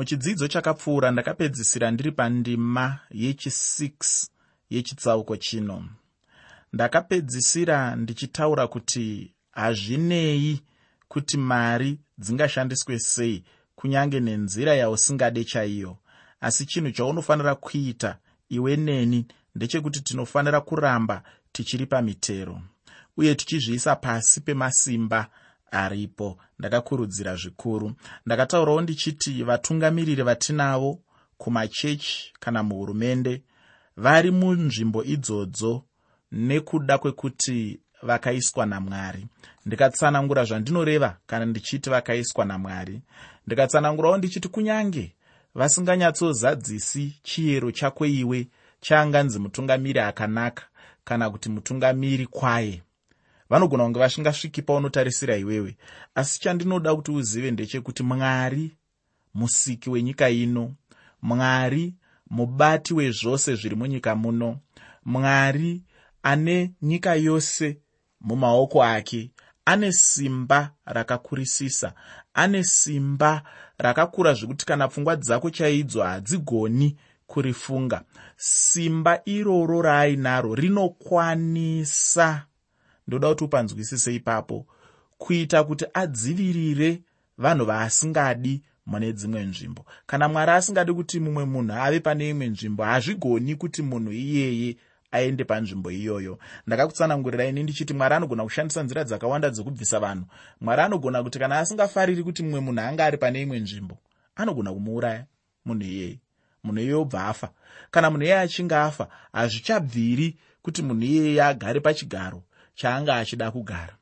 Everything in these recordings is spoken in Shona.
muchidzidzo chakapfuura ndakapedzisira ndiri pandima yechi6 yechitsauko chino. Ndakapedzisira ndichitaura kuti hazvinei kuti mari dzingashandiswe sei kunyange nenzira yausingade chaiyo. Asi chinhu chaunofanira kuita iwe neni ndechekuti tinofanira kuramba tichiri pamitero uye tichizviisa pasi pemasimba aripo. Ndakakurudzira zvikuru. Ndakataurawo ndichiti vatungamiriri vatinavo kumachechi kana muhurumende vari munzvimbo idzodzo nekuda kwekuti vakaiswa namwari. Ndikatsanangura zvandinoreva kana ndichiti vakaiswa namwari. Ndikatsanangurawo ndichiti kunyange vasinganyatsozadzisi chiyero chako iwe chaanganzi mutungamiri akanaka kana kuti mutungamiri kwaye vanogona kunge vasvingasviki paunotarisira iwewe. Asi chandinoda kuti uzive ndechekuti mwari musiki wenyika ino mwari mubati wezvose zviri munyika muno mwari ane nyika yose mumaoko ake ane simba rakakurisisa ane simba rakakura zvekuti kana pfungwa dzako chaidzo hadzigoni kurifunga. Simba iroro raainaro rinokwanisa ndoda kuti upanzwisise ipapo kuita kuti adzivirire vanhu vaasingadi mune dzimwe nzvimbo. Kana mwari asingadi kuti mumwe munhu ave pane imwe nzvimbo hazvigoni kuti munhu iyeye aende panzvimbo iyoyo. Ndakakutsanangurira ini ndichiti mwari anogona kushandisa nzira dzakawanda dzokubvisa vanhu. Mwari anogona kuti kana asingafariri kuti mumwe munhu anga ari pane imwe nzvimbo anogona kumuuraya munhu iyeye. Munhu iyeye obva afa. Kana munhu iyeye achinge afa hazvichabviri kuti munhu iyeye agare pachigaro chaanga achida kugara.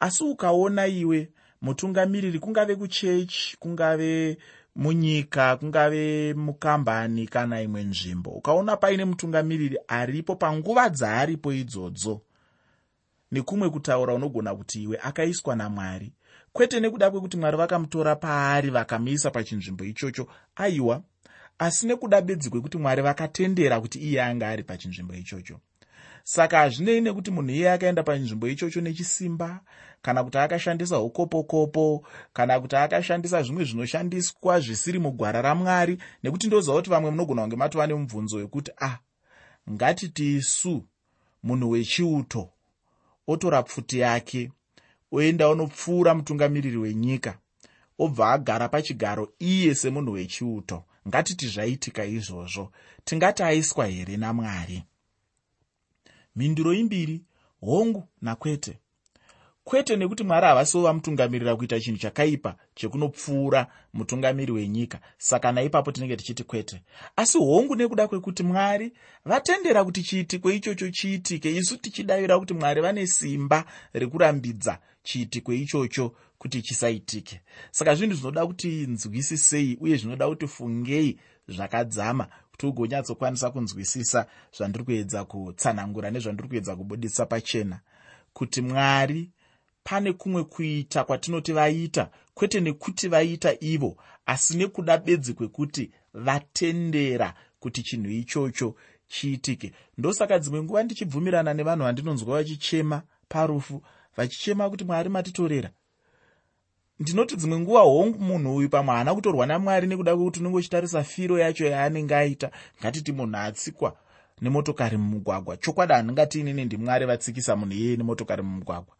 Asi ukaona iwe mutungamiriri kungave kuchechi kungave munyika kungave mukambani kana imwe nzvimbo ukaona paine mutungamiriri aripo panguva dzaaripo idzodzo nekumwe kutaura unogona kuti iwe akaiswa namwari kwete nekuda kwekuti mwari vakamutora paari vakamuisa pachinzvimbo ichocho aiwa asi nekuda bedzi kwekuti mwari vakatendera kuti iye anga ari pachinzvimbo ichocho saka hazvinei nekuti munhu iye akaenda panzvimbo ichocho nechisimba kana kuti akashandisa ukopokopo kana kuti akashandisa zvimwe zvinoshandiswa zvisiri mugwara ramwari nekuti ndoziva kuti vamwe munogona kunge matova nemubvunzo wekuti ah ngatiti isu munhu wechiuto otora pfuti yake oenda unopfuura mutungamiriri wenyika obva agara pachigaro iye semunhu wechiuto. Ngatiti zvaitika izvozvo. Tingati aiswa here namwari mhinduro imbiri hongu nakwete. Kwete nekuti mwari havasiwo vamutungamirira kuita chinhu chakaipa chekunopfuura mutungamiri wenyika. Saka naipapo tinenge tichiti kwete. Asi hongu nekuda kwekuti mwari vatendera kuti chiitiko ichocho chiitike isu tichidavira kuti mwari vane simba rekurambidza chiitiko ichocho kuti chisaitike. Saka zvinhu zvinoda kuti nzwisisei uye zvinoda kuti fungei zvakadzama kuti ugonyatsokwanisa kunzwisisa zvandiri kuedza kutsanangura nezvandiri kuedza kubudisa pachena. Kuti mwari pane kumwe kuita kwatinoti vaita kwete nekuti vaita ivo asi nekuda bedzi kwekuti vatendera kuti chinhu ichocho chiitike. Ndosaka dzimwe nguva ndichibvumirana nevanhu vandinonzwa vachichema parufu vachichema kuti mwari matitorera ndinoti dzimwe nguva hongu munhu uyu pamwe haana kutorwa namwari nekuda kwekuti unenge uchitarisa firo yacho yaanenge aita ngatiti munhu atsikwa nemotokari mumugwagwa. Chokwadi handingati inini ndimwari vatsikisa munhu iyeye nemotokari mumugwagwa.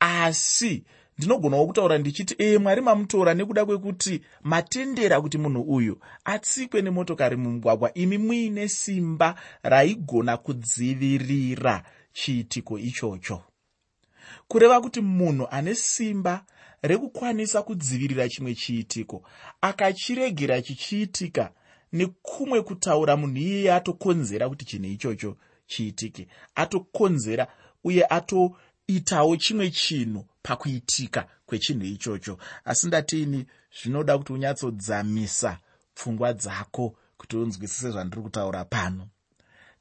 Asi ndinogonawo kutaura ndichiti ee mwari mamutora nekuda kwekuti matendera kuti munhu uyu atsikwe nemotokari mumugwagwa imi muine simba raigona kudzivirira chiitiko ichocho. Kureva kuti munhu ane simba rekukwanisa kudzivirira chimwe chiitiko. Akachiregera chichiitika nekumwe kutaura munhu iyeye atokonzera kuti chinhu ichocho chiitike. Atokonzera uye atoitawo chimwe chinhu pakuitika kwechinhu ichocho. Asi ndatiini zvinoda kuti unyatsodzamisa pfungwa dzako kuti unzwisise zvandiri kutaura pano.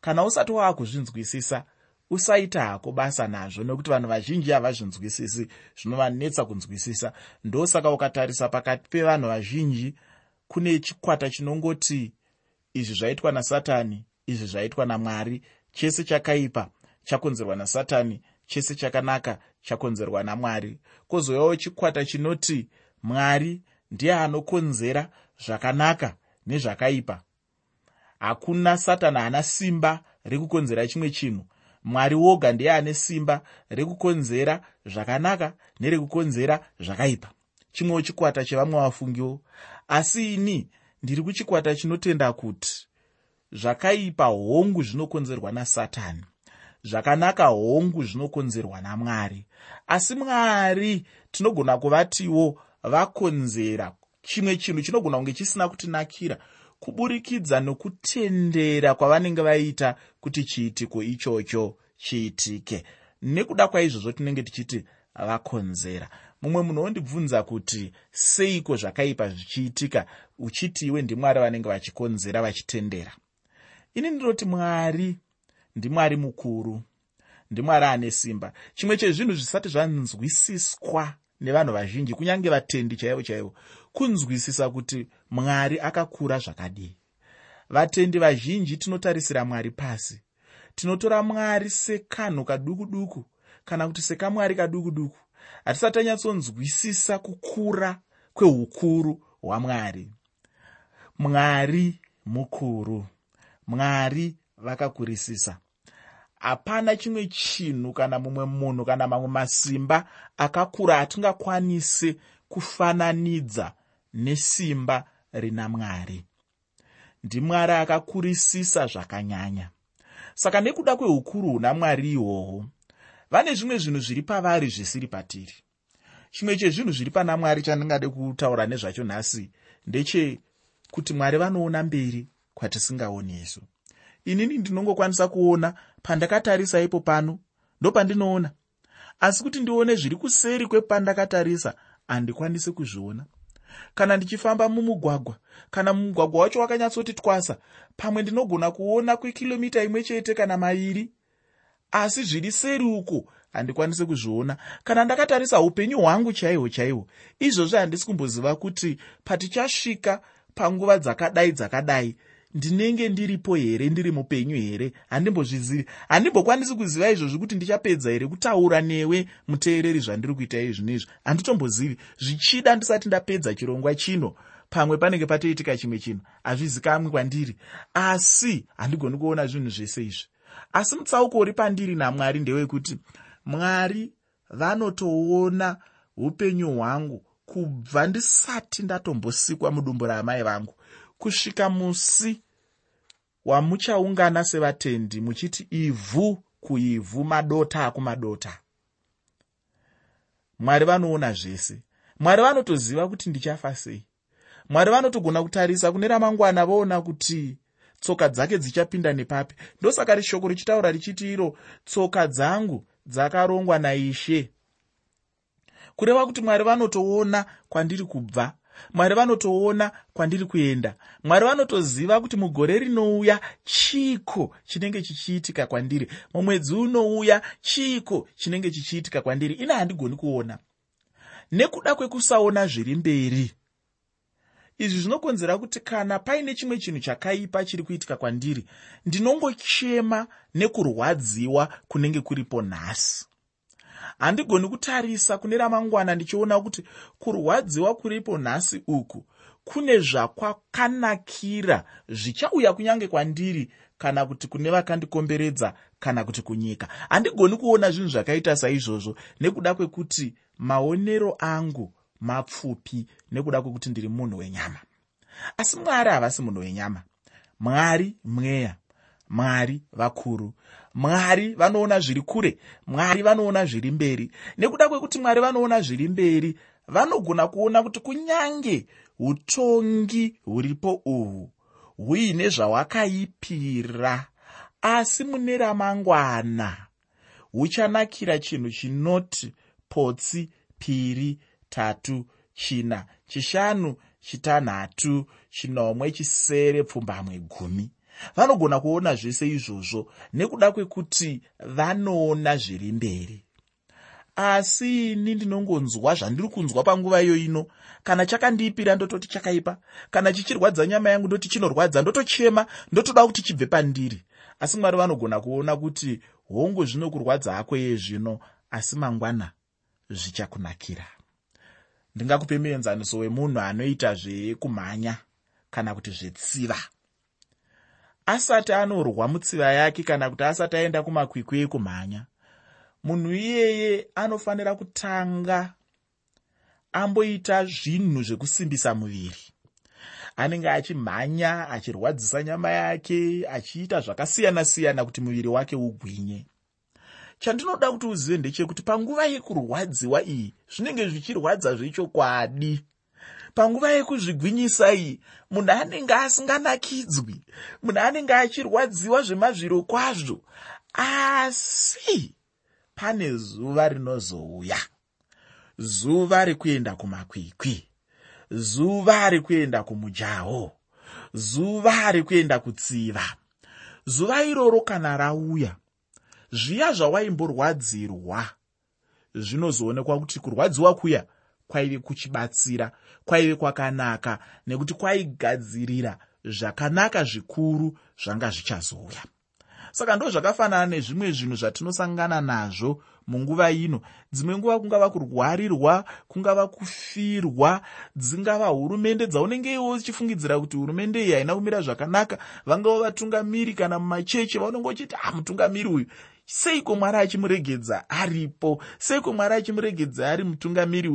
Kana usati waakuzvinzwisisa usaita hako basa nazvo nekuti vanhu vazhinji havazvinzwisisi zvinovanetsa kunzwisisa. Ndosaka ukatarisa pakati pevanhu vazhinji kune chikwata chinongoti izvi zvaitwa nasatani izvi zvaitwa namwari chese chakaipa chakonzerwa nasatani chese chakanaka chakonzerwa namwari. Kwozouyawo chikwata chinoti mwari ndiye anokonzera zvakanaka nezvakaipa. Hakuna satani ana simba rekukonzera chimwe chinhu mwari woga ndiye ane simba rekukonzera zvakanaka nerekukonzera zvakaipa. Chimwewo chikwata chevamwe vafungiwo asi ini ndiri kuchikwata chinotenda kuti zvakaipa hongu zvinokonzerwa nasatani zvakanaka hongu zvinokonzerwa namwari. Asi mwari tinogona kuvatiwo vakonzera chimwe chinhu chinogona kunge chisina kutinakira kuburikidza nokutendera kwavanenge vaita kuti chiitiko ichocho chiitike nekuda kwaizvozvo tinenge tichiti vakonzera. Mumwe munhu wondibvunza kuti seiko zvakaipa zvichiitika uchiti iwe ndimwari vanenge vachikonzera vachitendera? Ini ndinoti mwari ndimwari mukuru ndimwari ane simba. Chimwe chezvinhu zvisati zvanzwisiswa nevanhu vazhinji kunyange vatendi chaivo chaivo kunzwisisa kuti mwari akakura zvakadii vatendi vazhinji tinotarisira mwari pasi. Tinotora mwari sekanhu kaduku duku kana kuti sekamwari kaduku duku hatisati tanyatsonzwisisa kukura kweukuru hwamwari. Mwari mukuru. Mwari vakakurisisa. Hapana chimwe chinhu kana mumwe munhu kana mamwe masimba akakura atingakwanise kufananidza nesimba rina mwari. Ndimwari akakurisisa zvakanyanya. Saka nekuda kweukuru huna mwari ihwohwo vane zvimwe zvinhu zviri pavari zvisiri patiri. Chimwe chezvinhu zviri pana mwari chandingade kutaura nezvacho nhasi ndechekuti mwari vanoona mberi kwatisingaoni isu inini ndinongokwanisa kuona pandakatarisa ipo pano ndopandinoona. Asi kuti ndione zviri kuseri kwepandakatarisa handikwanisi kuzviona kana ndichifamba mumugwagwa kana mugwagwa wacho wakanyatsoti twasa pamwe ndinogona kuona kwekilomita imwe chete kana mairi. Asi zviri seri uko handikwanisi kuzviona. Kana ndakatarisa upenyu hwangu chaihwo chaihwo izvozvi handisi kumboziva kuti patichasvika panguva dzakadai dzakadai ndinenge ndiripo here ndiri mupenyu here? Handimbozvizivi handimbokwanisi kuziva izvozvi kuti ndichapedza here kutaura newe muteereri zvandiri kuita izvino izvi handitombozivi. Zvichida ndisati ndapedza chirongwa chino. Pamwe panenge patoitika chimwe chinhu hazvizikamwi kwandiri. Asi handigoni kuona zvinhu zvese izvi. Asi mutsauko uri pandiri namwari ndewekuti mwari vanotoona upenyu hwangu kubva ndisati ndatombosikwa mudumbu ramai vangu kusvika musi wamuchaungana sevatendi muchiti ivhu kuivhu madota akumadota. Mwari vanoona zvese. Mwari vanotoziva kuti ndichafa sei. Mwari vanotogona kutarisa kune ramangwana voona kuti tsoka dzake dzichapinda nepapi. Ndosaka rishoko richitaura richiti iro tsoka dzangu dzakarongwa naishe. Kureva kuti mwari vanotoona kwandiri kubva mwari vanotoona kwandiri kuenda. Mwari vanotoziva kuti mugore rinouya chiiko chinenge chichiitika kwandiri. Mumwedzi unouya chiiko chinenge chichiitika kwandiri. Ina handigoni kuona. Nekuda kwekusaona zviri mberi. Izvi zvinokonzera kuti kana paine chimwe chinhu chakaipa chiri kuitika kwandiri ndinongochema nekurwadziwa kunenge kuripo nhasi handigoni kutarisa kune ramangwana ndichiona kuti kurwadziwa kuripo nhasi uku kune zvakwakanakira zvichauya kunyange kwandiri kana kuti kune vakandikomberedza kana kuti kunyika. Handigoni kuona zvinhu zvakaita saizvozvo nekuda kwekuti maonero angu mapfupi nekuda kwekuti ndiri munhu wenyama. Asi mwari havasi munhu wenyama. Mwari mweya. Mwari vakuru mwari vanoona zviri kure mwari vanoona zviri mberi. Nekuda kwekuti mwari vanoona zviri mberi vanogona kuona kuti kunyange utongi huripo uhwu huine zvahwakaipira asi mune ramangwana huchanakira chinhu chinoti potsi piri tatu china chishanu chitanhatu chinomwe chisere pfumbamwe gumi vanogona kuona zvese izvozvo nekuda kwekuti vanoona zviri mberi. Asi ini ndinongonzwa zvandiri kunzwa panguva iyo ino kana chakandiipira ndototi chakaipa kana chichirwadza nyama yangu ndoti chinorwadza ndotochema ndotoda kuti chibve pandiri. Asi mwari vanogona kuona kuti hongu zvino kurwadza hako yezvino asi mangwana zvichakunakira. Ndingakupe muenzaniso wemunhu anoita zvekumhanya kana kuti zvetsiva asati anorwa mutsiva yake kana kuti asati aenda kumakwikwi ekumhanya munhu iyeye anofanira kutanga amboita zvinhu zvekusimbisa muviri. Anenge achimhanya achirwadzisa nyama yake achiita zvakasiyana-siyana kuti muviri wake ugwinye. Chandinoda kuti uzive ndechekuti panguva yekurwadziwa iyi zvinenge zvichirwadza zvechokwadi panguva yekuzvigwinyisa iyi munhu anenge asinganakidzwi munhu anenge achirwadziwa zvemazviro kwazvo asi pane zuva rinozouya. Zuva rekuenda kumakwikwi zuva rekuenda kumujaho zuva rekuenda kutsiva. Zuva iroro kana rauya zviya zvawaimborwadzirwa zvinozoonekwa kuti kurwadziwa kuya kwaive kuchibatsira kwaive kwakanaka nekuti kwaigadzirira zvakanaka zvikuru zvanga zvichazouya. Saka ndo zvakafanana nezvimwe zvinhu zvatinosangana nazvo munguva ino. Dzimwe nguva kungava kurwarirwa kungava kufirwa dzingava hurumende dzaunenge iwo uchifungidzira kuti hurumende iyi haina kumira zvakanaka. Vangava vatungamiri kana mumachechi vaunenge uchiti a ah, mutungamiri uyu. Seiko mwari achimuregedza aripo? Seiko mwari achimuregedza ari mutungamiri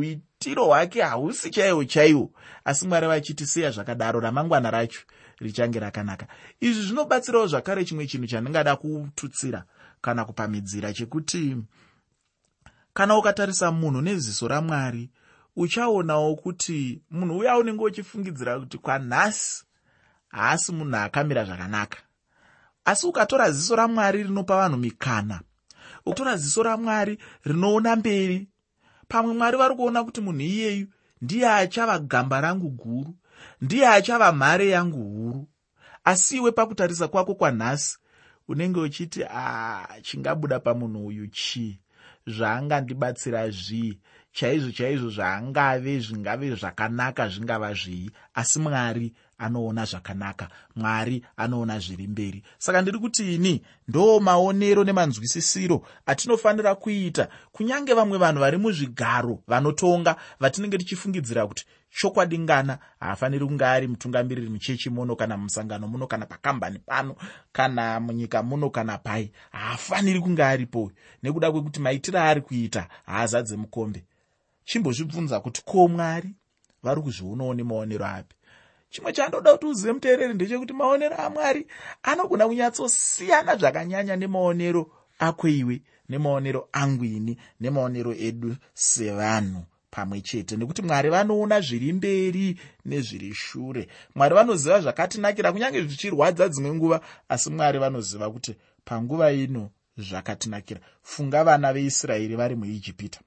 uitiro hwake hausi chaiwo chaiwo asi mwari vachiti seya zvakadaro ramangwana racho richange rakanaka. Izvi zvinobatsirawo zvakare chimwe chinhu chandingada kututsira kana kupamidzira chekuti kana ukatarisa munhu neziso ramwari uchaonawo kuti munhu uya unenge uchifungidzira kuti kwanhasi haasi munhu akamira zvakanaka. Asi ukatora ziso ramwari rinopa vanhu mikana ukatora ziso ramwari rinoona mberi pamwe mwari vari kuona kuti munhu iyeyu ndiye achava gamba rangu guru ndiye achava mhare yangu huru. Asi iwe pakutarisa kwako kwanhasi unenge uchiti a chingabuda pamunhu uyu chii? Zvaangandibatsira zvii? Chaizvo chaizvo zvaangave zvingave zvakanaka zvingava zvii? Asi mwari anoona zvakanaka mwari anoona zviri mberi. Saka ndiri kuti ini ndo maonero nemanzwisisiro atinofanira kuita kunyange vamwe vanhu vari muzvigaro vanotonga vatinenge tichifungidzira kuti chokwadi ngana haafaniri kunge ari mutungamiriri muchechi muno kana musangano muno kana pakambani pano kana munyika muno kana pai haafaniri kunge aripo. Nekuda kwekuti maitiro aari kuita haazadze mukombe. Chimbozvibvunza kuti ko mwari? Vari kuzvionawo nemaonero api chimwe chandoda kuti uzive muteereri ndechekuti maonero amwari anogona kunyatsosiyana zvakanyanya nemaonero ako iwe nemaonero angu ini nemaonero edu sevanhu pamwe chete. Nekuti mwari vanoona zviri mberi nezviri shure. Mwari vanoziva zvakatinakira kunyange zvichirwadza dzimwe nguva asi mwari vanoziva kuti panguva ino zvakatinakira. Funga vana veisraeri vari muijipita.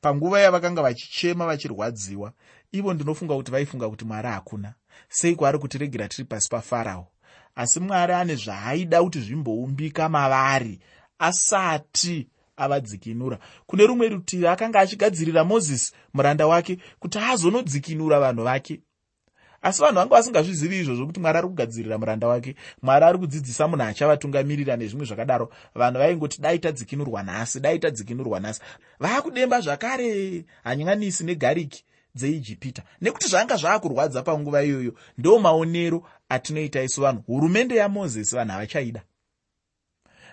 Panguva yavakanga vachichema vachirwadziwa ivo ndinofunga kuti vaifunga kuti mwari hakuna seiko ari kutiregera tiri pasi pafarao asi mwari ane zvaaida kuti zvimboumbika mavari asati avadzikinura. Kune rumwe rutivi akanga achigadzirira mozisi muranda wake kuti azonodzikinura vanhu vake. Asi vanhu vanga vasingazvizivi izvozvo kuti mwari ari kugadzirira muranda wake. Mwari ari kudzidzisa munhu achavatungamirira nezvimwe zvakadaro. Vanhu vaingoti dai tadzikinurwa nhasi dai tadzikinurwa nhasi. Vaakudemba zvakare hanyanisi negariki dzeijipita nekuti zvanga zvaakurwadza panguva iyoyo ndo maonero atinoita isu vanhu. Hurumende yamozisi vanhu havachaida.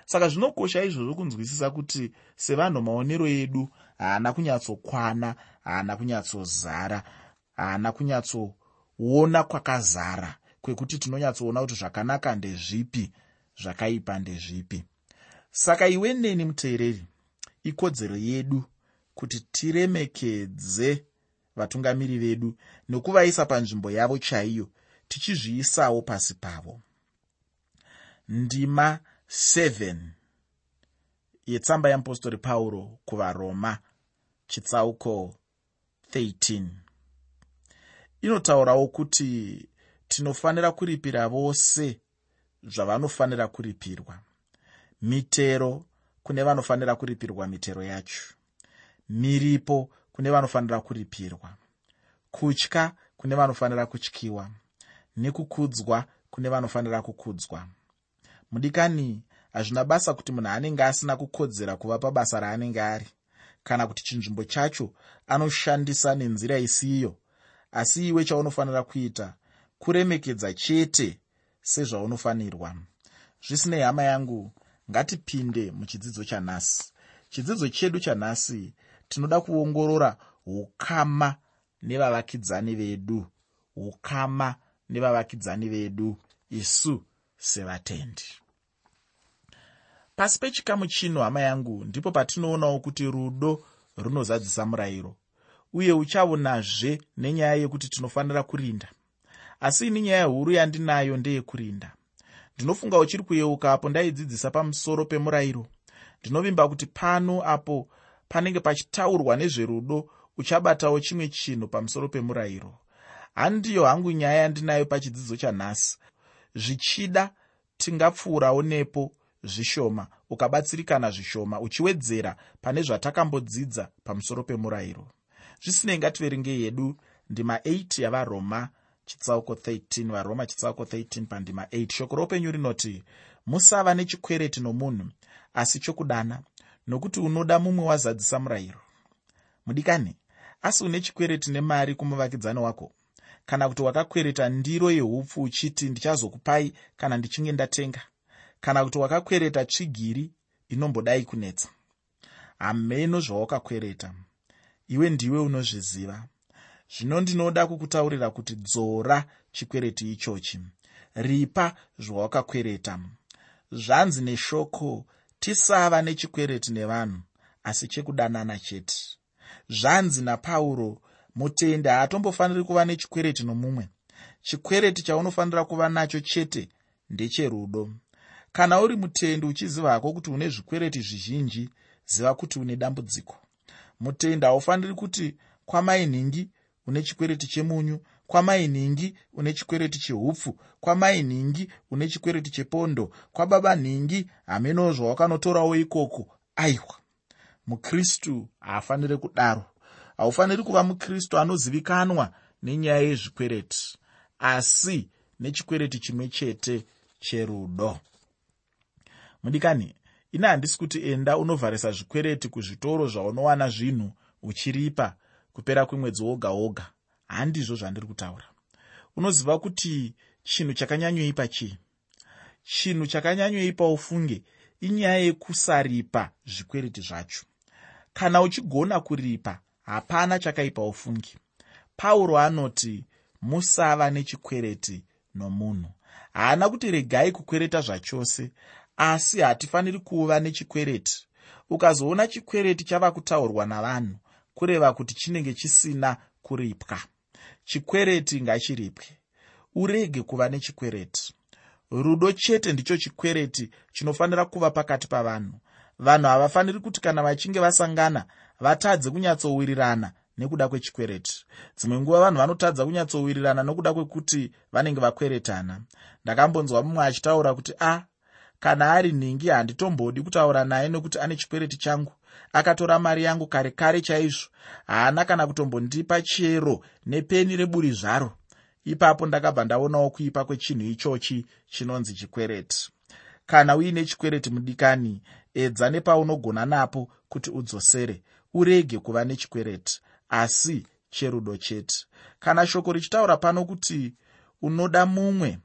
Saka zvinokosha izvozvo kunzwisisa kuti sevanhu maonero edu haana kunyatsokwana haana kunyatsozara haana kunyatsoona kwakazara kwekuti tinonyatsoona kuti zvakanaka ndezvipi zvakaipa ndezvipi. Saka iwe neni muteereri ikodzero yedu kuti tiremekedze vatungamiri vedu nokuvaisa panzvimbo yavo chaiyo tichizviisawo pasi pavo. Ndima 7 yetsamba yeapostori pauro kuvaroma chitsauko 13 inotaurawo kuti tinofanira kuripira vose zvavanofanira kuripirwa. Mitero kune vanofanira kuripirwa mitero yacho. Miripo kune vanofanira kuripirwa. Kutya kune vanofanira kutyiwa. Nekukudzwa kune vanofanira kukudzwa. Mudikani hazvina basa kuti munhu anenge asina kukodzera kuva pabasa raanenge ari. Kana kuti chinzvimbo chacho anoshandisa nenzira isiyo asi iwe chaunofanira kuita kuremekedza chete sezvaunofanirwa. Zvisinei hama yangu ngatipinde muchidzidzo chanhasi chidzidzo chedu chanhasi tinoda kuongorora ukama nevavakidzani vedu. Ukama nevavakidzani vedu. Isu sevatendi. Pasi pechikamu chino hama yangu ndipo patinoonawo kuti rudo runozadzisa murayiro uye uchaonazve nenyaya yekuti tinofanira kurinda. Asi ini nyaya huru yandinayo ndeyekurinda ndinofunga uchiri kuyeuka apo ndaidzidzisa pamusoro pemurayiro. Ndinovimba kuti pano apo panenge pachitaurwa nezverudo uchabatawo chimwe chinhu pamusoro pemurayiro. Handiyo hangu nyaya yandinayo pachidzidzo chanhasi. Zvichida tingapfuurawo nepo zvishoma ukabatsirikana zvishoma uchiwedzera pane zvatakambodzidza pamusoro pemurayiro. Zvisinei ngativerengei yedu ndima 8 yavaroma chitsauko 13 varoma chitsauko 13 pandima 8 shoko roupenyu rinoti musava nechikwereti nomunhu asi chokudana nokuti unoda mumwe wazadzisa murayiro mudikani asi une chikwereti nemari kumuvakidzani wako. Kana kuti wakakwereta ndiro yeupfu uchiti ndichazokupai kana ndichinge ndatenga. Kana kuti wakakwereta tsvigiri inombodai kunetsa. Hameno zvawakakwereta. Iwe ndiwe unozviziva. Zvino ndinoda kukutaurira kuti dzora chikwereti ichochi. Ripa zvawakakwereta. Zvanzi neshoko tisava nechikwereti nevanhu asi chekudanana chete. Zvanzi napauro mutendi haatombofaniri kuva nechikwereti nomumwe. Chikwereti chaunofanira kuva nacho chete ndecherudo. Kana uri mutendi uchiziva hako kuti une zvikwereti zvizhinji ziva kuti une dambudziko. Mutendi haufaniri kuti kwamainhingi une chikwereti chemunyu kwamainhingi une chikwereti cheupfu kwamainhingi une chikwereti chepondo. Kwababa nhingi hamenowo zvawakanotorawo ikoko. Aiwa mukristu haafaniri kudaro. Haufaniri kuva mukristu anozivikanwa nenyaya yezvikwereti asi nechikwereti chimwe chete cherudo. Mudikani ine handisi kuti enda unovharisa zvikwereti kuzvitoro zvaunowana zvinhu uchiripa kupera kwemwedzi woga woga handizvo zvandiri kutaura. Unoziva kuti chinhu chakanyanyoipa chii? Chinhu chakanyanyoipa ufunge inyaya yekusaripa zvikwereti zvacho. Kana uchigona kuripa hapana chakaipa ufungi. Pauro anoti musava nechikwereti nomunhu. Haana kuti regai kukwereta zvachose asi hatifaniri kuva nechikwereti. Ukazoona chikwereti chava kutaurwa navanhu kureva kuti chinenge chisina kuripwa chikwereti ngachiripwe. Urege kuva nechikwereti. Rudo chete ndicho chikwereti chinofanira kuva pakati pavanhu. Vanhu havafaniri kuti kana vachinge vasangana vatadze kunyatsowirirana nekuda kwechikwereti. Dzimwe nguva vanhu vanotadza kunyatsowirirana nokuda kwekuti vanenge vakweretana. Ndakambonzwa mumwe achitaura kuti a ah, kana ari nhingi handitombodi kutaura naye nokuti ane chikwereti changu. Akatora mari yangu kare kare chaizvo. Haana kana kutombondipa chero nepeni reburi zvaro. Ipapo ndakabva ndaonawo kuipa kwechinhu ichochi chinonzi chikwereti kana uine chikwereti mudikani edza nepaunogona napo kuti udzosere. Urege kuva nechikwereti asi cherudo chete. Kana shoko richitaura pano kuti unoda mumwe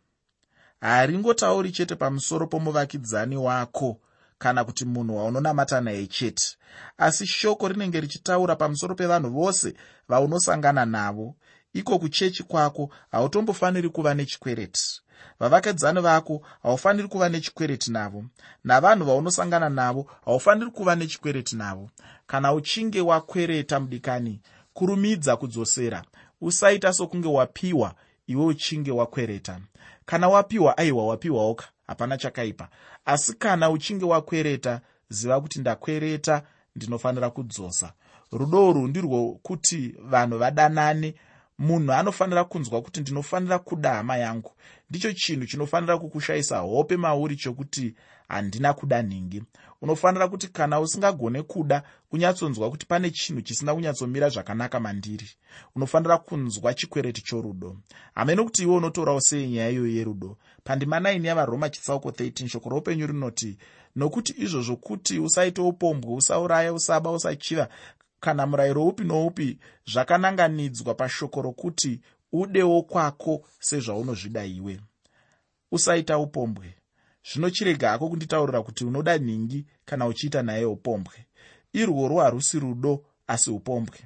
haringotauri chete pamusoro pomuvakidzani wako kana kuti munhu waunonamata naye chete. Asi shoko rinenge richitaura pamusoro pevanhu vose vaunosangana navo. Iko kuchechi kwako hautombofaniri kuva nechikwereti. Vavakidzani vako haufaniri kuva nechikwereti navo. Navanhu vaunosangana navo haufaniri kuva nechikwereti navo. Kana uchinge wakwereta mudikani kurumidza kudzosera. Usaita sokunge wapiwa iwe uchinge wakwereta. Kana wapiwa aiwa wapiwaoka hapana chakaipa. Asi kana uchinge wakwereta ziva kuti ndakwereta ndinofanira kudzosa. Rudo urwu ndirwokuti vanhu vadanane. Munhu anofanira kunzwa kuti ndinofanira kuda hama yangu. Ndicho chinhu chinofanira kukushayisa hope mauri chokuti handina kuda nhingi unofanira kuti kana usingagone kuda kunyatsonzwa kuti pane chinhu chisina kunyatsomira zvakanaka mandiri. Unofanira kunzwa chikwereti chorudo. Hamene kuti iwe unotorawo sei nyaya iyoyo yerudo. Pandima 9 yavaroma chitsauko 13 shoko roupenyu rinoti nokuti izvozvo kuti usaite upombwe usauraya usaba usachiva kana murayiro upi noupi zvakananganidzwa pashoko rokuti udewo kwako sezvaunozvida iwe usaita upombwe zvino chirega hako kunditaurira kuti unoda nhingi kana uchiita naye upombwe. Irworwo harusi rudo asi upombwe.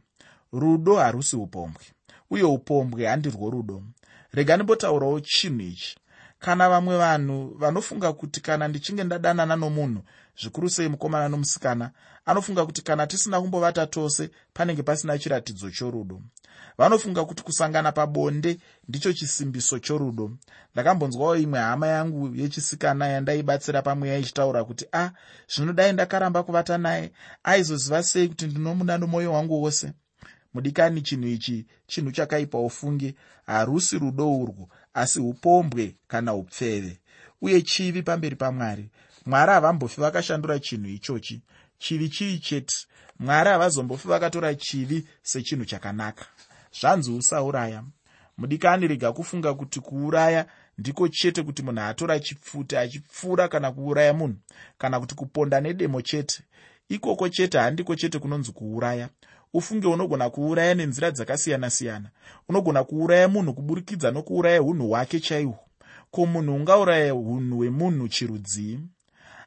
Rudo harusi upombwe uye upombwe handirwo rudo. Rega ndimbotaurawo chinhu ichi. Kana vamwe vanhu vanofunga kuti kana ndichinge ndadanana nomunhu zvikuru sei mukomana nomusikana anofunga kuti kana tisina kumbovata tose panenge pasina chiratidzo chorudo. Vanofunga kuti kusangana pabonde ndicho chisimbiso chorudo. Ndakambonzwawo imwe hama yangu yechisikana yandaibatsira pamweya ichitaura kuti a ah, zvinodai ndakaramba kuvata naye aizoziva sei kuti ndinomuda nomwoyo wangu wose? Mudikani chinhu ichi chinhu chakaipa ufunge. Harusi rudo urwu asi upombwe kana upfeve uye chivi pamberi pamwari mwari havambofi vakashandura chinhu ichochi. Chivi chii chete? Mwari havazombofi vakatora chivi sechinhu chakanaka. Zvanzi usauraya. Mudikani rega kufunga kuti kuuraya ndiko chete kuti munhu atora chipfuta achipfuura kana kuuraya munhu kana kuti kuponda nedemo chete. Ikoko chete handiko chete kunonzi kuuraya. Ufunge unogona kuuraya nenzira dzakasiyana-siyana. Unogona kuuraya munhu kuburikidza nokuuraya unhu hwake chaihwo ko munhu ungauraya unhu hwemunhu chirudzii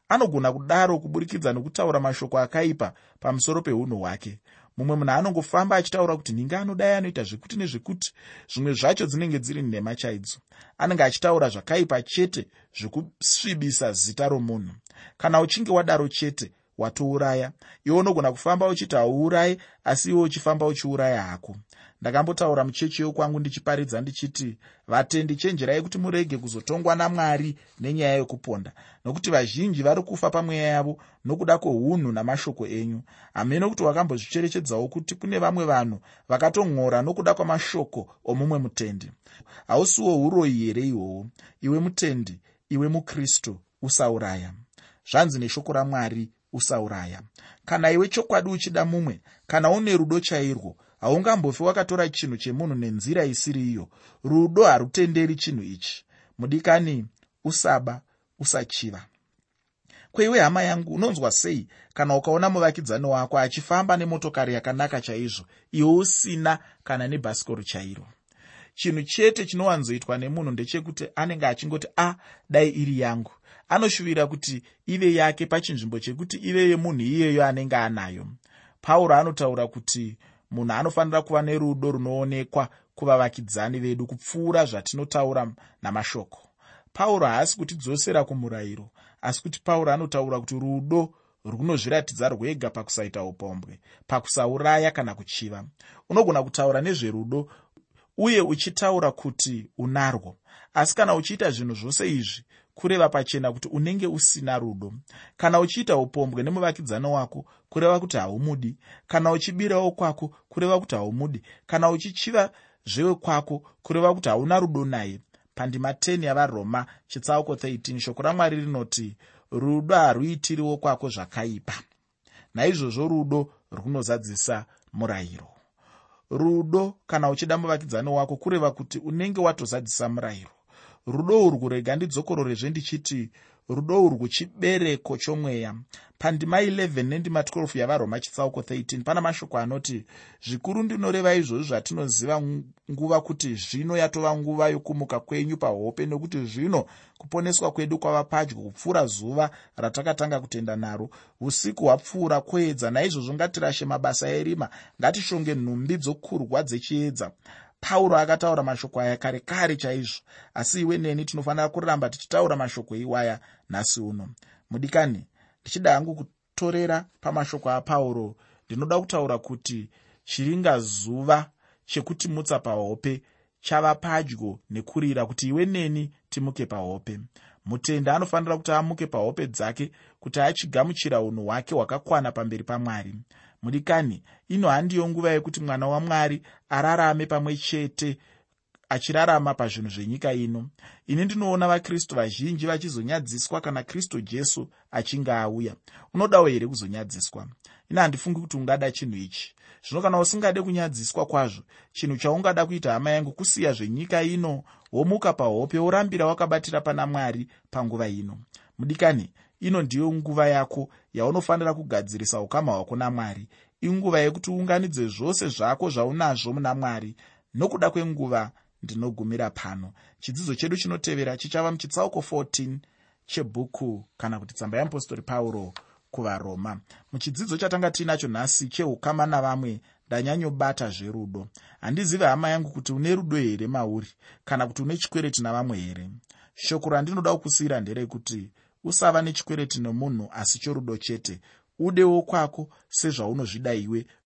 anogona kudaro kuburikidza nokutaura mashoko akaipa pamusoro peunhu hwake. Mumwe munhu anongofamba achitaura kuti nhinge anodai anoita zvekuti nezvekuti? Zvimwe zvacho dzinenge dziri nhema chaidzo. Anenge achitaura zvakaipa chete zvekusvibisa zita romunhu. Kana uchinge wadaro chete watouraya iwe unogona kufamba uchiti hauurayi asi iwe uchifamba uchiuraya hako ndakambotaura muchechi yokwangu ndichiparidza ndichiti vatendi chenjerai kuti murege kuzotongwa namwari nenyaya yokuponda. Nokuti vazhinji vari kufa pamweya yavo nokuda kweunhu namashoko enyu. Hamene kuti wakambozvicherechedzawo kuti kune vamwe vanhu vakatong'ora nokuda kwamashoko omumwe mutendi. Hausiwo uroyi here ihwohwo iwe mutendi iwe mukristu usauraya. Zvanzi neshoko ramwari usauraya. Kana iwe chokwadi uchida mumwe kana une rudo chairwo haungambofi wakatora chinhu chemunhu nenzira isiri iyo. Rudo harutenderi chinhu ichi. Mudikani usaba usachiva. Kweiwe hama yangu unonzwa sei? Kana ukaona muvakidzani wako achifamba nemotokari yakanaka chaizvo iwe usina kana nebhasikoro chairo. Chinhu chete chinowanzoitwa nemunhu ndechekuti anenge achingoti a ah, dai iri yangu. Anoshuvira kuti ive yake pachinzvimbo chekuti ive yemunhu iyeyo anenge anayo. Pauro anotaura kuti munhu anofanira kuva nerudo runoonekwa kuvavakidzani vedu kupfuura zvatinotaura namashoko. Pauro haasi kutidzosera kumurayiro asi kuti pauro anotaura kuti rudo runozviratidza rwega pakusaita upombwe pakusauraya kana kuchiva. Unogona kutaura nezverudo uye uchitaura kuti unarwo asi kana uchiita zvinhu zvose izvi kureva pachena kuti unenge usina rudo. Kana uchiita upombwe nemuvakidzani wako kureva kuti haumudi. Kana uchibirawo kwako kureva kuti haumudi. Kana uchichiva zvewekwako kureva kuti hauna rudo naye. Pandima 10 yavaroma chitsauko 13 shoko ramwari rinoti rudo haruitiriwo kwako zvakaipa. Naizvozvo rudo runozadzisa murayiro. Rudo kana uchida muvakidzani wako kureva kuti unenge watozadzisa murayiro rudo urwu rega ndidzokororezve ndichiti rudo urwu chibereko chomweya. Pandima 11 nendima 12 yavaroma chitsauko 13 pana mashoko anoti zvikuru ndinoreva izvozvi zvatinoziva nguva kuti zvino yatova nguva yokumuka kwenyu pahope nokuti zvino kuponeswa kwedu kwava padyo kupfuura zuva ratakatanga kutenda naro. Usiku hwapfuura kuedza naizvozvo ngatirashe mabasa erima ngatishonge nhumbi dzokurwa dzechiedza pauro akataura mashoko aya kare kare chaizvo. Asi iwe neni tinofanira kuramba tichitaura mashoko iwaya nhasi uno. Mudikani ndichida hangu kutorera pamashoko apauro. Ndinoda kutaura kuti chiringazuva chekutimutsa pahope chava padyo nekurira kuti iwe neni timuke pahope. Mutende anofanira kuti amuke pahope dzake kuti achigamuchira unhu hwake hwakakwana pamberi pamwari mudikani. Ino handiyo nguva yekuti mwana wamwari ararame pamwe chete achirarama pazvinhu zvenyika ino. Ini ndinoona vakristu vazhinji vachizonyadziswa kana kristu jesu achinge auya. Unodawo here kuzonyadziswa? Ini handifungi kuti ungada chinhu ichi. Zvino kana usingade kunyadziswa kwazvo chinhu chaungada kuita hama yangu kusiya zvenyika ino womuka pahope worambira wakabatira pana mwari panguva ino. Mudikani ino ndiyo nguva yako yaunofanira kugadzirisa ukama hwako namwari inguva yekuti uunganidze zvose zvako zvaunazvo muna mwari. Nokuda kwenguva ndinogumira pano. Chidzidzo chedu chinotevera chichava muchitsauko 14 chebhuku kana kuti tsamba yeapostori pauro kuvaroma. Muchidzidzo chatanga tiinacho nhasi cheukama navamwe ndanyanyobata zverudo. Handizive hama yangu kuti une rudo here mauri kana kuti une chikwereti navamwe here? Shoko randinoda kukusiyira nderekuti usava nechikwereti nomunhu asi chorudo chete. Udewo kwako sezvaunozvida iwe